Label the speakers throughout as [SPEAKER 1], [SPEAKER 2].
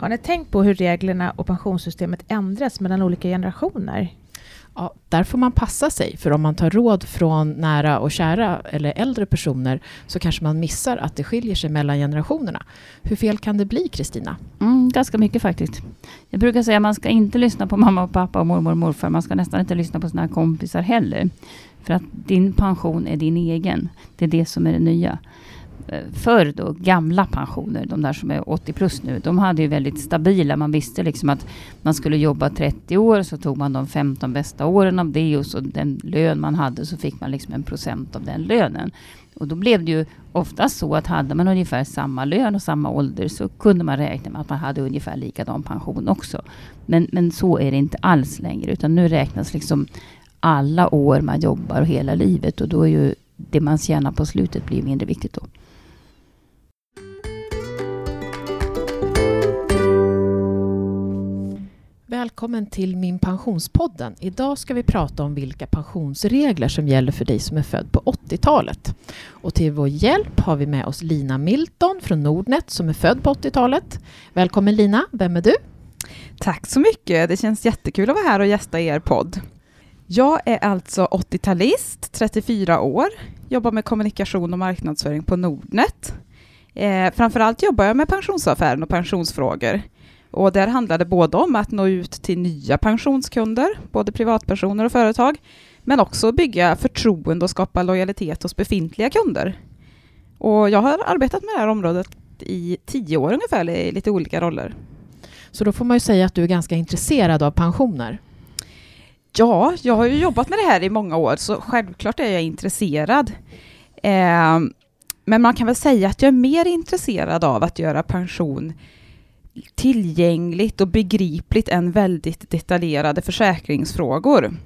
[SPEAKER 1] Har ni tänkt på hur reglerna och pensionssystemet ändras mellan olika generationer?
[SPEAKER 2] Ja, där får man passa sig, för om man tar råd från nära och kära eller äldre personer så kanske man missar att det skiljer sig mellan generationerna. Hur fel kan det bli, Kristina?
[SPEAKER 3] Mm, ganska mycket faktiskt. Jag brukar säga att man ska inte lyssna på mamma och pappa och mormor och morfar. Man ska nästan inte lyssna på sina kompisar heller. För att din pension är din egen. Det är det som är det nya. Eh, förr då, gamla pensioner, de där som är 80 plus nu, de hade ju väldigt stabila. Man visste liksom att man skulle jobba 30 år, så tog man de 15 bästa åren av det och så den lön man hade så fick man liksom en procent av den lönen. Och då blev det ju oftast så att hade man ungefär samma lön och samma ålder så kunde man räkna med att man hade ungefär likadan pension också. Men, men så är det inte alls längre, utan nu räknas liksom alla år man jobbar och hela livet och då är ju det man tjänar på slutet blir mindre viktigt då.
[SPEAKER 2] Välkommen till Min Pensionspodden. Idag ska vi prata om vilka pensionsregler som gäller för dig som är född på 80-talet. Och till vår hjälp har vi med oss Lina Milton från Nordnet som är född på 80-talet. Välkommen Lina, vem är du?
[SPEAKER 4] Tack så mycket, det känns jättekul att vara här och gästa er podd. Jag är alltså 80-talist, 34 år, jobbar med kommunikation och marknadsföring på Nordnet. Eh, framförallt jobbar jag med pensionsaffären och pensionsfrågor. Och där handlar det både om att nå ut till nya pensionskunder, både privatpersoner och företag, men också bygga förtroende och skapa lojalitet hos befintliga kunder. Och jag har arbetat med det här området i tio år ungefär, i lite olika roller.
[SPEAKER 2] Så då får man ju säga att du är ganska intresserad av pensioner.
[SPEAKER 4] Ja, jag har ju jobbat med det här i många år, så självklart är jag intresserad. Eh, men man kan väl säga att jag är mer intresserad av att göra pension tillgängligt och begripligt än väldigt detaljerade försäkringsfrågor.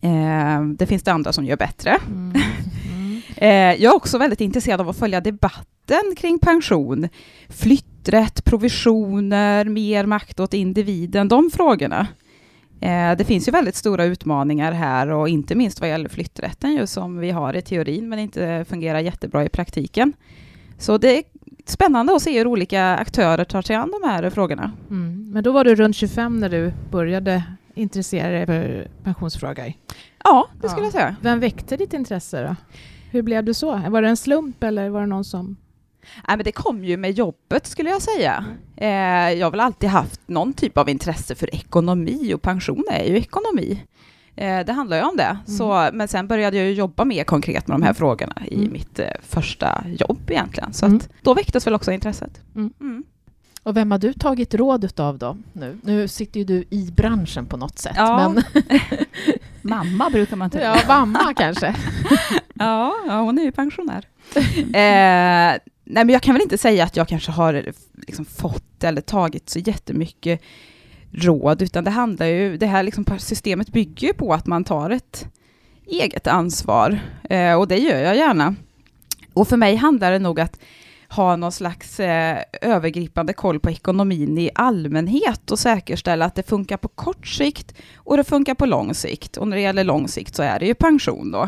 [SPEAKER 4] Eh, det finns det andra som gör bättre. Mm. Mm. eh, jag är också väldigt intresserad av att följa debatten kring pension, flytträtt, provisioner, mer makt åt individen, de frågorna. Eh, det finns ju väldigt stora utmaningar här och inte minst vad gäller flytträtten ju som vi har i teorin men inte fungerar jättebra i praktiken. Så det spännande att se hur olika aktörer tar sig an de här frågorna.
[SPEAKER 1] Mm. Men då var du runt 25 när du började intressera dig för pensionsfrågor?
[SPEAKER 4] Ja, det skulle ja. jag säga.
[SPEAKER 1] Vem väckte ditt intresse då? Hur blev det så? Var det en slump eller var det någon som
[SPEAKER 4] Nej, men det kom ju med jobbet skulle jag säga. Eh, jag har väl alltid haft någon typ av intresse för ekonomi och pension är ju ekonomi. Eh, det handlar ju om det. Mm. Så, men sen började jag jobba mer konkret med de här mm. frågorna i mm. mitt eh, första jobb egentligen. Så mm. att, då väcktes väl också intresset.
[SPEAKER 2] Mm. Mm. Och vem har du tagit råd av då? Nu, nu sitter ju du i branschen på något sätt.
[SPEAKER 4] Ja.
[SPEAKER 2] Men
[SPEAKER 3] mamma brukar man säga.
[SPEAKER 2] Ja, mamma kanske.
[SPEAKER 4] ja, ja, hon är ju pensionär. eh, nej, men jag kan väl inte säga att jag kanske har liksom fått eller tagit så jättemycket råd, utan det handlar ju, det här liksom systemet bygger ju på att man tar ett eget ansvar, eh, och det gör jag gärna. Och för mig handlar det nog att ha någon slags eh, övergripande koll på ekonomin i allmänhet och säkerställa att det funkar på kort sikt och det funkar på lång sikt. Och när det gäller lång sikt så är det ju pension då.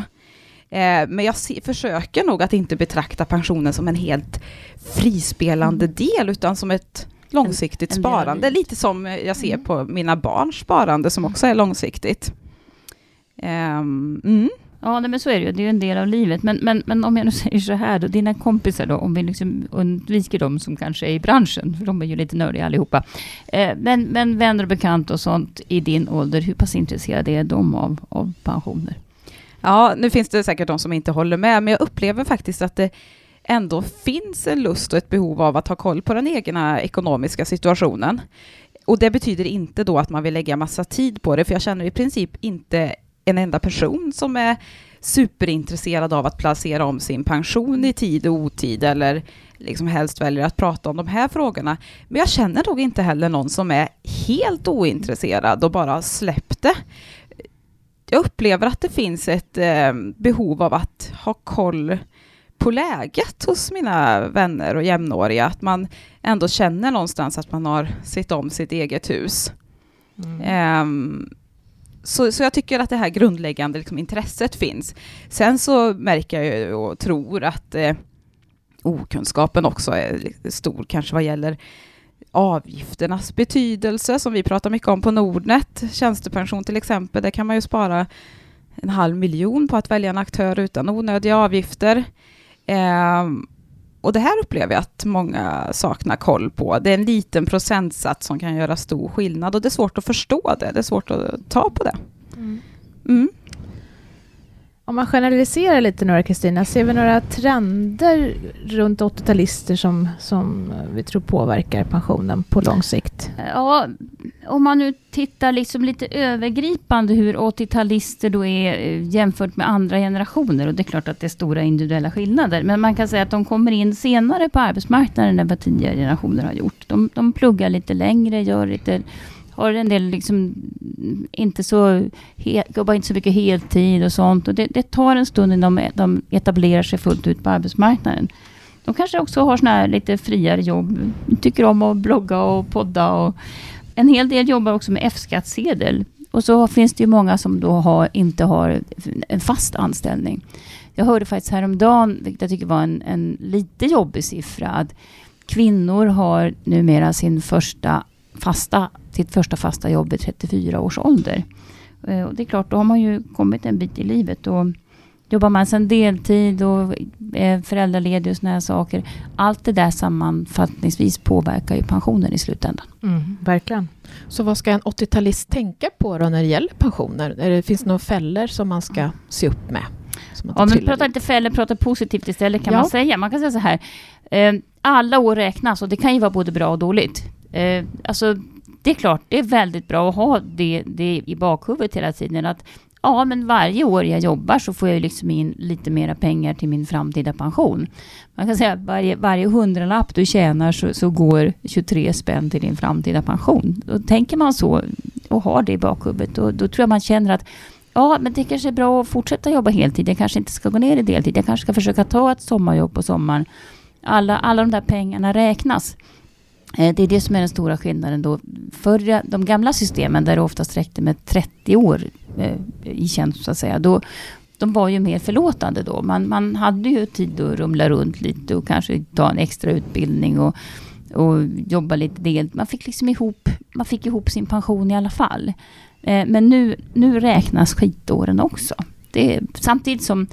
[SPEAKER 4] Eh, men jag se, försöker nog att inte betrakta pensionen som en helt frispelande mm. del, utan som ett långsiktigt en, en sparande. Lite som jag ser mm. på mina barns sparande, som också är långsiktigt. Um,
[SPEAKER 3] mm. Ja, men så är det ju. Det är ju en del av livet. Men, men, men om jag nu säger så här då, dina kompisar då, om vi liksom undviker de som kanske är i branschen, för de är ju lite nördiga allihopa. Eh, men, men vänner och bekanta och sånt i din ålder, hur pass intresserade är de av, av pensioner?
[SPEAKER 4] Ja, nu finns det säkert de som inte håller med, men jag upplever faktiskt att det ändå finns en lust och ett behov av att ha koll på den egna ekonomiska situationen. Och det betyder inte då att man vill lägga massa tid på det, för jag känner i princip inte en enda person som är superintresserad av att placera om sin pension i tid och otid eller liksom helst väljer att prata om de här frågorna. Men jag känner nog inte heller någon som är helt ointresserad och bara släppt det. Jag upplever att det finns ett eh, behov av att ha koll på läget hos mina vänner och jämnåriga. Att man ändå känner någonstans att man har sett om sitt eget hus. Mm. Um, så, så jag tycker att det här grundläggande liksom, intresset finns. Sen så märker jag och tror att eh, okunskapen också är stor, kanske vad gäller avgifternas betydelse som vi pratar mycket om på Nordnet. Tjänstepension till exempel, där kan man ju spara en halv miljon på att välja en aktör utan onödiga avgifter. Eh, och det här upplever jag att många saknar koll på. Det är en liten procentsats som kan göra stor skillnad och det är svårt att förstå det. Det är svårt att ta på det.
[SPEAKER 1] Mm.
[SPEAKER 4] Mm.
[SPEAKER 1] Om man generaliserar lite nu Kristina, ser vi några trender runt 80-talister som, som vi tror påverkar pensionen på lång sikt?
[SPEAKER 3] Ja, om man nu tittar liksom lite övergripande hur 80-talister då är eh, jämfört med andra generationer. Och det är klart att det är stora individuella skillnader. Men man kan säga att de kommer in senare på arbetsmarknaden än vad tidigare generationer har gjort. De, de pluggar lite längre, gör lite har en del liksom inte så, jobbar inte så mycket heltid och sånt. Och det, det tar en stund innan de, de etablerar sig fullt ut på arbetsmarknaden. De kanske också har såna här lite friare jobb. Tycker om att blogga och podda. Och en hel del jobbar också med F-skattsedel. Och så finns det ju många som då har, inte har en fast anställning. Jag hörde faktiskt häromdagen, vilket jag tycker var en, en lite jobbig siffra, att kvinnor har numera sin första fasta, sitt första fasta jobb i 34 års ålder. Eh, och det är klart, då har man ju kommit en bit i livet. Och jobbar man sen deltid och är föräldraledig och såna här saker. Allt det där sammanfattningsvis påverkar ju pensionen i slutändan.
[SPEAKER 1] Mm, verkligen.
[SPEAKER 2] Så vad ska en 80-talist tänka på då när det gäller pensioner? Är det, finns det några fällor som man ska se upp med?
[SPEAKER 3] Ja, men prata inte fällor, prata positivt istället kan ja. man säga. Man kan säga så här. Eh, alla år räknas och det kan ju vara både bra och dåligt. Eh, alltså, det är klart, det är väldigt bra att ha det, det i bakhuvudet hela tiden. Att ja, men varje år jag jobbar så får jag liksom in lite mera pengar till min framtida pension. Man kan säga att varje, varje hundralapp du tjänar så, så går 23 spänn till din framtida pension. Då tänker man så och har det i bakhuvudet, då, då tror jag man känner att ja, men det kanske är bra att fortsätta jobba heltid. Jag kanske inte ska gå ner i deltid. Jag kanske ska försöka ta ett sommarjobb på sommaren. Alla, alla de där pengarna räknas. Eh, det är det som är den stora skillnaden då. Förra, de gamla systemen där det oftast räckte med 30 år eh, i tjänst så att säga. Då, de var ju mer förlåtande då. Man, man hade ju tid att rumla runt lite och kanske ta en extra utbildning och, och jobba lite del. Man fick liksom ihop, man fick ihop sin pension i alla fall. Eh, men nu, nu räknas skitåren också. Det, samtidigt som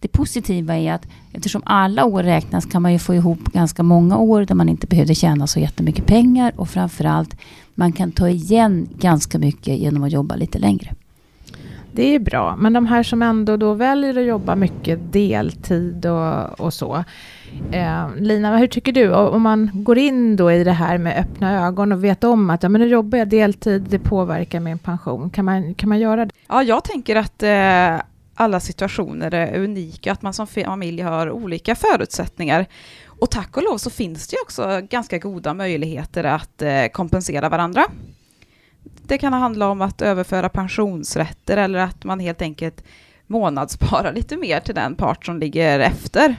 [SPEAKER 3] det positiva är att eftersom alla år räknas kan man ju få ihop ganska många år där man inte behövde tjäna så jättemycket pengar och framförallt man kan ta igen ganska mycket genom att jobba lite längre.
[SPEAKER 1] Det är bra, men de här som ändå då väljer att jobba mycket deltid och, och så. Eh, Lina, hur tycker du? Om man går in då i det här med öppna ögon och vet om att ja, men nu jobbar jag deltid, det påverkar min pension. Kan man, kan man göra det?
[SPEAKER 4] Ja, jag tänker att eh, alla situationer är unika, att man som familj har olika förutsättningar. Och tack och lov så finns det också ganska goda möjligheter att eh, kompensera varandra. Det kan handla om att överföra pensionsrätter eller att man helt enkelt månadssparar lite mer till den part som ligger efter.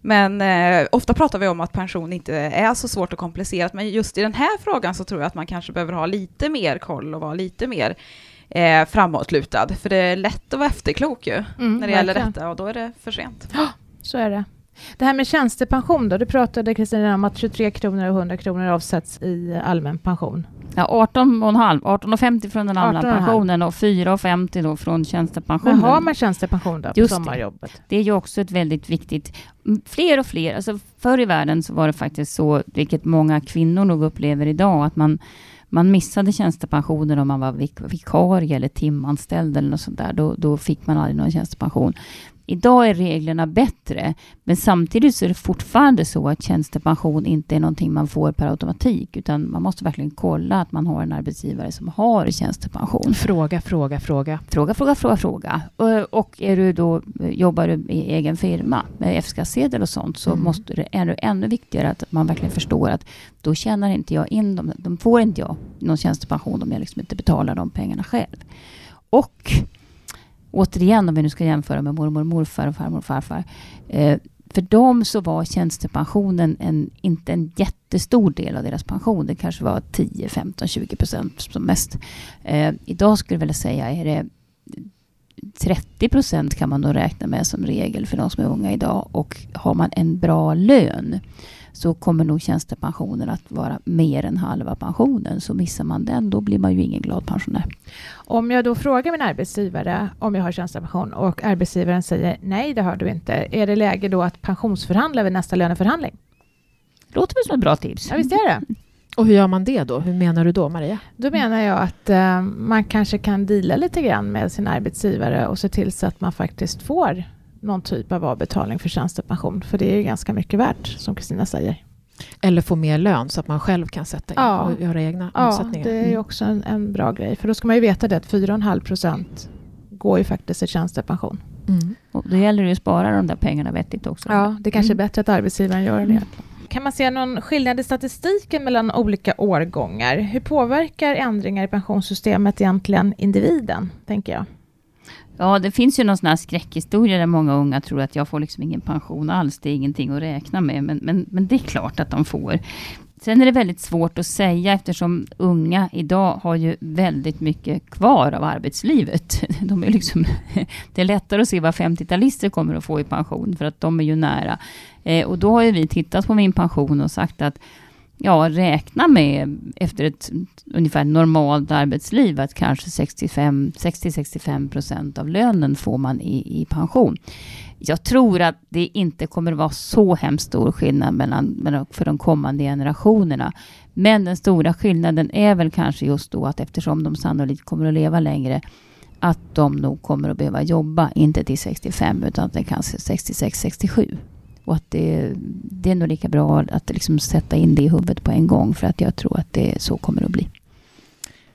[SPEAKER 4] Men eh, ofta pratar vi om att pension inte är så svårt och komplicerat, men just i den här frågan så tror jag att man kanske behöver ha lite mer koll och vara lite mer eh, framåtlutad. För det är lätt att vara efterklok ju, mm, när det gäller detta och då är det för sent.
[SPEAKER 1] Ja, så är det. Det här med tjänstepension då, du pratade Kristina om att 23 kronor och 100 kronor avsätts i allmän pension.
[SPEAKER 3] Ja, 18,5. 18,50 från den allmänna pensionen och 4,50 då från tjänstepensionen.
[SPEAKER 1] Men har man tjänstepension då på Just sommarjobbet?
[SPEAKER 3] Det. det är ju också ett väldigt viktigt... Fler och fler, alltså förr i världen så var det faktiskt så, vilket många kvinnor nog upplever idag, att man man missade tjänstepensionen om man var vik vikarie eller timanställd eller något sånt där. Då, då fick man aldrig någon tjänstepension. Idag är reglerna bättre, men samtidigt så är det fortfarande så att tjänstepension inte är någonting man får per automatik, utan man måste verkligen kolla att man har en arbetsgivare som har tjänstepension.
[SPEAKER 2] Fråga, fråga, fråga.
[SPEAKER 3] Fråga, fråga, fråga, fråga. Och är du då, jobbar du i egen firma med F-skattsedel och sånt, så mm. måste det, är det ännu viktigare att man verkligen förstår att då tjänar inte jag in dem, de får inte jag någon tjänstepension om jag liksom inte betalar de pengarna själv. Och återigen om vi nu ska jämföra med mormor och morfar och farmor och farfar. Eh, för dem så var tjänstepensionen en, inte en jättestor del av deras pension. Det kanske var 10, 15, 20 procent som mest. Eh, idag skulle jag vilja säga är det 30 procent kan man nog räkna med som regel för de som är unga idag. Och har man en bra lön så kommer nog tjänstepensionen att vara mer än halva pensionen. Så missar man den, då blir man ju ingen glad pensionär.
[SPEAKER 1] Om jag då frågar min arbetsgivare om jag har tjänstepension och arbetsgivaren säger nej, det har du inte. Är det läge då att pensionsförhandla vid nästa löneförhandling?
[SPEAKER 3] Låter väl som ett bra tips?
[SPEAKER 1] Ja, visst är det.
[SPEAKER 2] Och hur gör man det då? Hur menar du då, Maria?
[SPEAKER 1] Då menar jag att eh, man kanske kan dela lite grann med sin arbetsgivare och se till så att man faktiskt får någon typ av avbetalning för tjänstepension. För det är ju ganska mycket värt, som Kristina säger.
[SPEAKER 2] Eller få mer lön så att man själv kan sätta in
[SPEAKER 1] Ja.
[SPEAKER 2] och göra egna
[SPEAKER 1] Ja,
[SPEAKER 2] omsättningar.
[SPEAKER 1] det är ju också en, en bra grej. För då ska man ju veta det att 4,5 procent går ju faktiskt till tjänstepension.
[SPEAKER 2] Mm.
[SPEAKER 3] Och då gäller det ju att spara de där pengarna vettigt också.
[SPEAKER 1] Ja, det kanske
[SPEAKER 3] Mm.
[SPEAKER 1] är bättre att arbetsgivaren gör det.
[SPEAKER 3] Mm.
[SPEAKER 1] Kan man se någon skillnad i statistiken mellan olika årgångar? Hur påverkar ändringar i pensionssystemet egentligen individen, tänker jag?
[SPEAKER 3] Ja, det finns ju någon sån här skräckhistoria där många unga tror att jag får liksom ingen pension alls. Det är ingenting att räkna med. Men, men, men det är klart att de får. Sen är det väldigt svårt att säga eftersom unga idag har ju väldigt mycket kvar av arbetslivet. De är liksom, det är lättare att se vad 50-talister kommer att få i pension för att de är ju nära. Eh, och då har ju vi tittat på min pension och sagt att ja, räkna med efter ett ungefär normalt arbetsliv att kanske 65 60-65 procent av lönen får man i, i pension. Jag tror att det inte kommer att vara så hemskt stor skillnad mellan, för de kommande generationerna. Men den stora skillnaden är väl kanske just då att eftersom de sannolikt kommer att leva längre att de nog kommer att behöva jobba, inte till 65 utan till kanske 66-67. Och att det, det är nog lika bra att liksom sätta in det i huvudet på en gång för att jag tror att det så kommer att bli.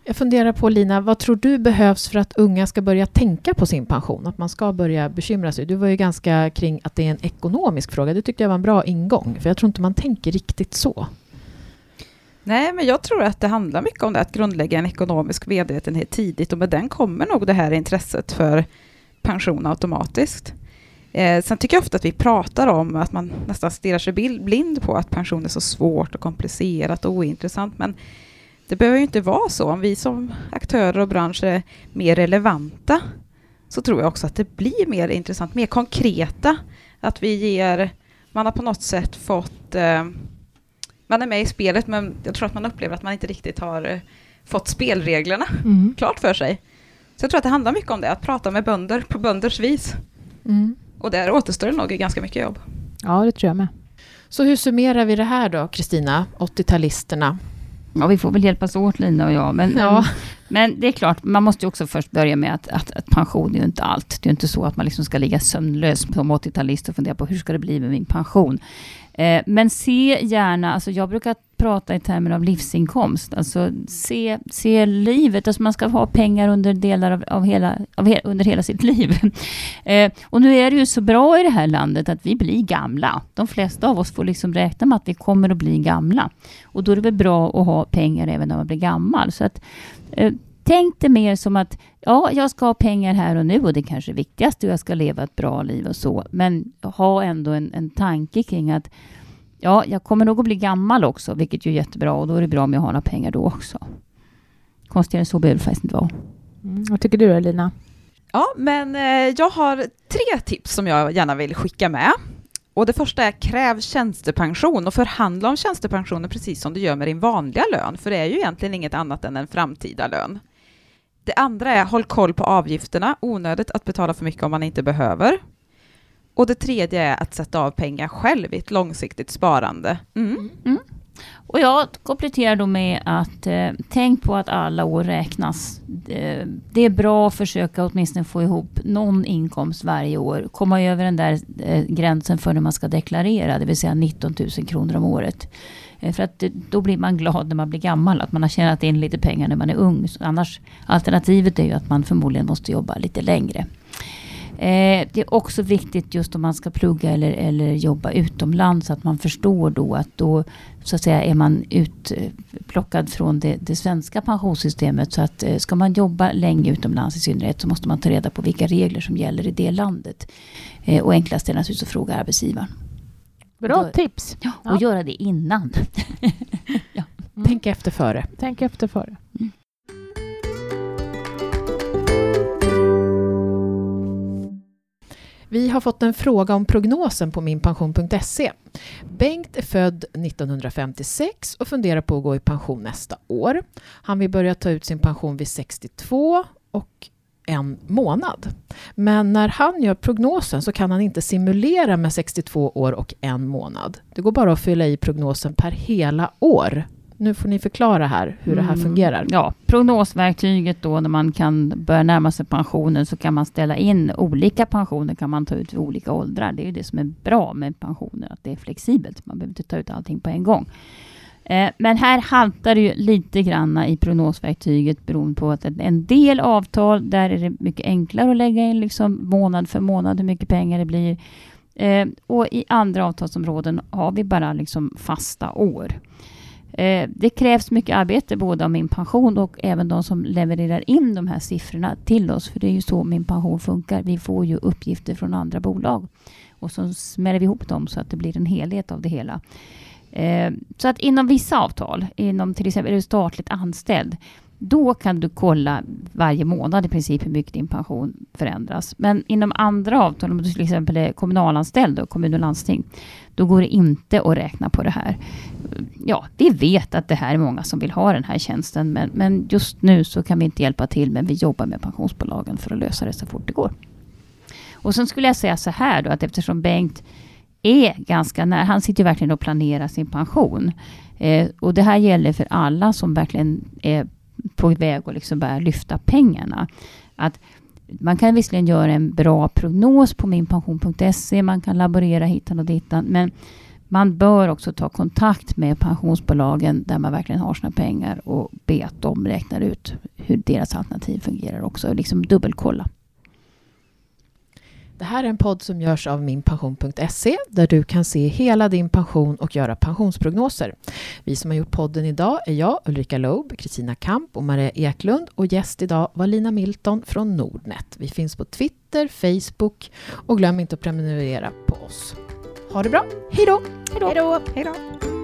[SPEAKER 2] Jag funderar på Lina, vad tror du behövs för att unga ska börja tänka på sin pension? Att man ska börja bekymra sig. Du var ju ganska kring att det är en ekonomisk fråga. Det tyckte jag var en bra ingång. För jag tror inte man tänker riktigt så.
[SPEAKER 4] Nej, men jag tror att det handlar mycket om det, att grundlägga en ekonomisk medvetenhet tidigt och med den kommer nog det här intresset för pension automatiskt. Eh, sen tycker jag ofta att vi pratar om att man nästan stirrar sig blind på att pension är så svårt och komplicerat och ointressant, men det behöver ju inte vara så. Om vi som aktörer och bransch är mer relevanta så tror jag också att det blir mer intressant, mer konkreta. Att vi ger, man har på något sätt fått eh, man är med i spelet men jag tror att man upplever att man inte riktigt har eh, fått spelreglerna klart för sig. Så jag tror att det handlar mycket om det, att prata med bönder på bönders vis. Och där återstår det nog ganska mycket jobb.
[SPEAKER 1] Ja, det tror jag med.
[SPEAKER 2] Så hur summerar vi det här då, Kristina? 80-talisterna.
[SPEAKER 3] Ja, vi får väl hjälpas åt Lina och jag. Men,
[SPEAKER 2] Ja.
[SPEAKER 3] men det är klart, man måste ju också först börja med att, att, att pension är ju inte allt. Det är ju inte så att man liksom ska ligga sömnlös som 80-talist och fundera på hur ska det bli med min pension. Eh, men se gärna, alltså jag brukar prata i termer av livsinkomst. Alltså se, se livet, alltså man ska ha pengar under delar av, av hela, av he, under hela sitt liv. Eh, och nu är det ju så bra i det här landet att vi blir gamla. De flesta av oss får liksom räkna med att vi kommer att bli gamla. Och då är det väl bra att ha pengar även när man blir gammal. Så att, eh, tänk det mer som att ja, jag ska ha pengar här och nu och det kanske är viktigast och jag ska leva ett bra liv och så. Men ha ändå en, en tanke kring att ja, jag kommer nog att bli gammal också, vilket ju är jättebra och då är det bra om jag har några pengar då också. Konstigare än så behöver det faktiskt inte vara.
[SPEAKER 1] Mm. Vad tycker du då, Lina?
[SPEAKER 4] Ja, men eh, jag har tre tips som jag gärna vill skicka med. Och det första är kräv tjänstepension och förhandla om tjänstepensionen precis som du gör med din vanliga lön, för det är ju egentligen inget annat än en framtida lön. Det andra är håll koll på avgifterna, onödigt att betala för mycket om man inte behöver. Och det tredje är att sätta av pengar själv i ett långsiktigt sparande. Mm. mm.
[SPEAKER 3] Och jag kompletterar då med att eh, tänk på att alla år räknas. Eh, det är bra att försöka åtminstone få ihop någon inkomst varje år. Komma över den där eh, gränsen för när man ska deklarera, det vill säga 19 000 kronor om året. Eh, för att eh, då blir man glad när man blir gammal, att man har tjänat in lite pengar när man är ung. Så annars, alternativet är ju att man förmodligen måste jobba lite längre. Eh, det är också viktigt just om man ska plugga eller, eller jobba utomlands att man förstår då att då så att säga är man utplockad från det, det svenska pensionssystemet. Så att eh, ska man jobba länge utomlands i synnerhet så måste man ta reda på vilka regler som gäller i det landet. Eh, och enklast är naturligtvis att fråga arbetsgivaren.
[SPEAKER 1] Bra
[SPEAKER 3] Då-
[SPEAKER 1] tips.
[SPEAKER 3] Ja, och
[SPEAKER 1] Ja.
[SPEAKER 3] göra det innan.
[SPEAKER 1] Mm.
[SPEAKER 2] Tänk efter före.
[SPEAKER 1] Tänk efter före.
[SPEAKER 2] Vi har fått en fråga om prognosen på minpension.se. Bengt är född 1956 och funderar på att gå i pension nästa år. Han vill börja ta ut sin pension vid 62 och en månad. Men när han gör prognosen så kan han inte simulera med 62 år och en månad. Det går bara att fylla i prognosen per hela år. Nu får ni förklara här hur det här
[SPEAKER 3] Mm,
[SPEAKER 2] fungerar.
[SPEAKER 3] Ja, prognosverktyget då när man kan börja närma sig pensionen så kan man ställa in olika pensioner kan man ta ut vid olika åldrar. Det är ju det som är bra med pensioner, att det är flexibelt. Man behöver inte ta ut allting på en gång. Eh, Men här haltar det ju lite granna i prognosverktyget beroende på att en del avtal, där är det mycket enklare att lägga in liksom månad för månad hur mycket pengar det blir. Eh, Och i andra avtalsområden har vi bara liksom fasta år. Eh, Det krävs mycket arbete både av min pension och även de som levererar in de här siffrorna till oss. För det är ju så min pension funkar. Vi får ju uppgifter från andra bolag och så smäller vi ihop dem så att det blir en helhet av det hela. Eh, Så att inom vissa avtal, inom till exempel är du statligt anställd, då kan du kolla varje månad i princip hur mycket din pension förändras. Men inom andra avtal, om du till exempel är kommunalanställd och kommun och landsting, då går det inte att räkna på det här. Ja, vi vet att det här är många som vill ha den här tjänsten, men, men just nu så kan vi inte hjälpa till, men vi jobbar med pensionsbolagen för att lösa det så fort det går. Och sen skulle jag säga så här då, att eftersom Bengt är ganska nära, han sitter ju verkligen och planerar sin pension. Eh, och det här gäller för alla som verkligen är på väg att liksom börja lyfta pengarna. Att man kan visserligen göra en bra prognos på minpension.se, man kan laborera hitan och ditan, men man bör också ta kontakt med pensionsbolagen där man verkligen har sina pengar och be att de räknar ut hur deras alternativ fungerar också. och Liksom dubbelkolla.
[SPEAKER 2] Det här är en podd som görs av minpension.se där du kan se hela din pension och göra pensionsprognoser. Vi som har gjort podden idag är jag, Ulrika Loeb, Kristina Kamp och Maria Eklund och gäst idag var Lina Milton från Nordnet. Vi finns på Twitter, Facebook och glöm inte att prenumerera på oss. Ha det bra, hej då!
[SPEAKER 1] Hej då! Hej då!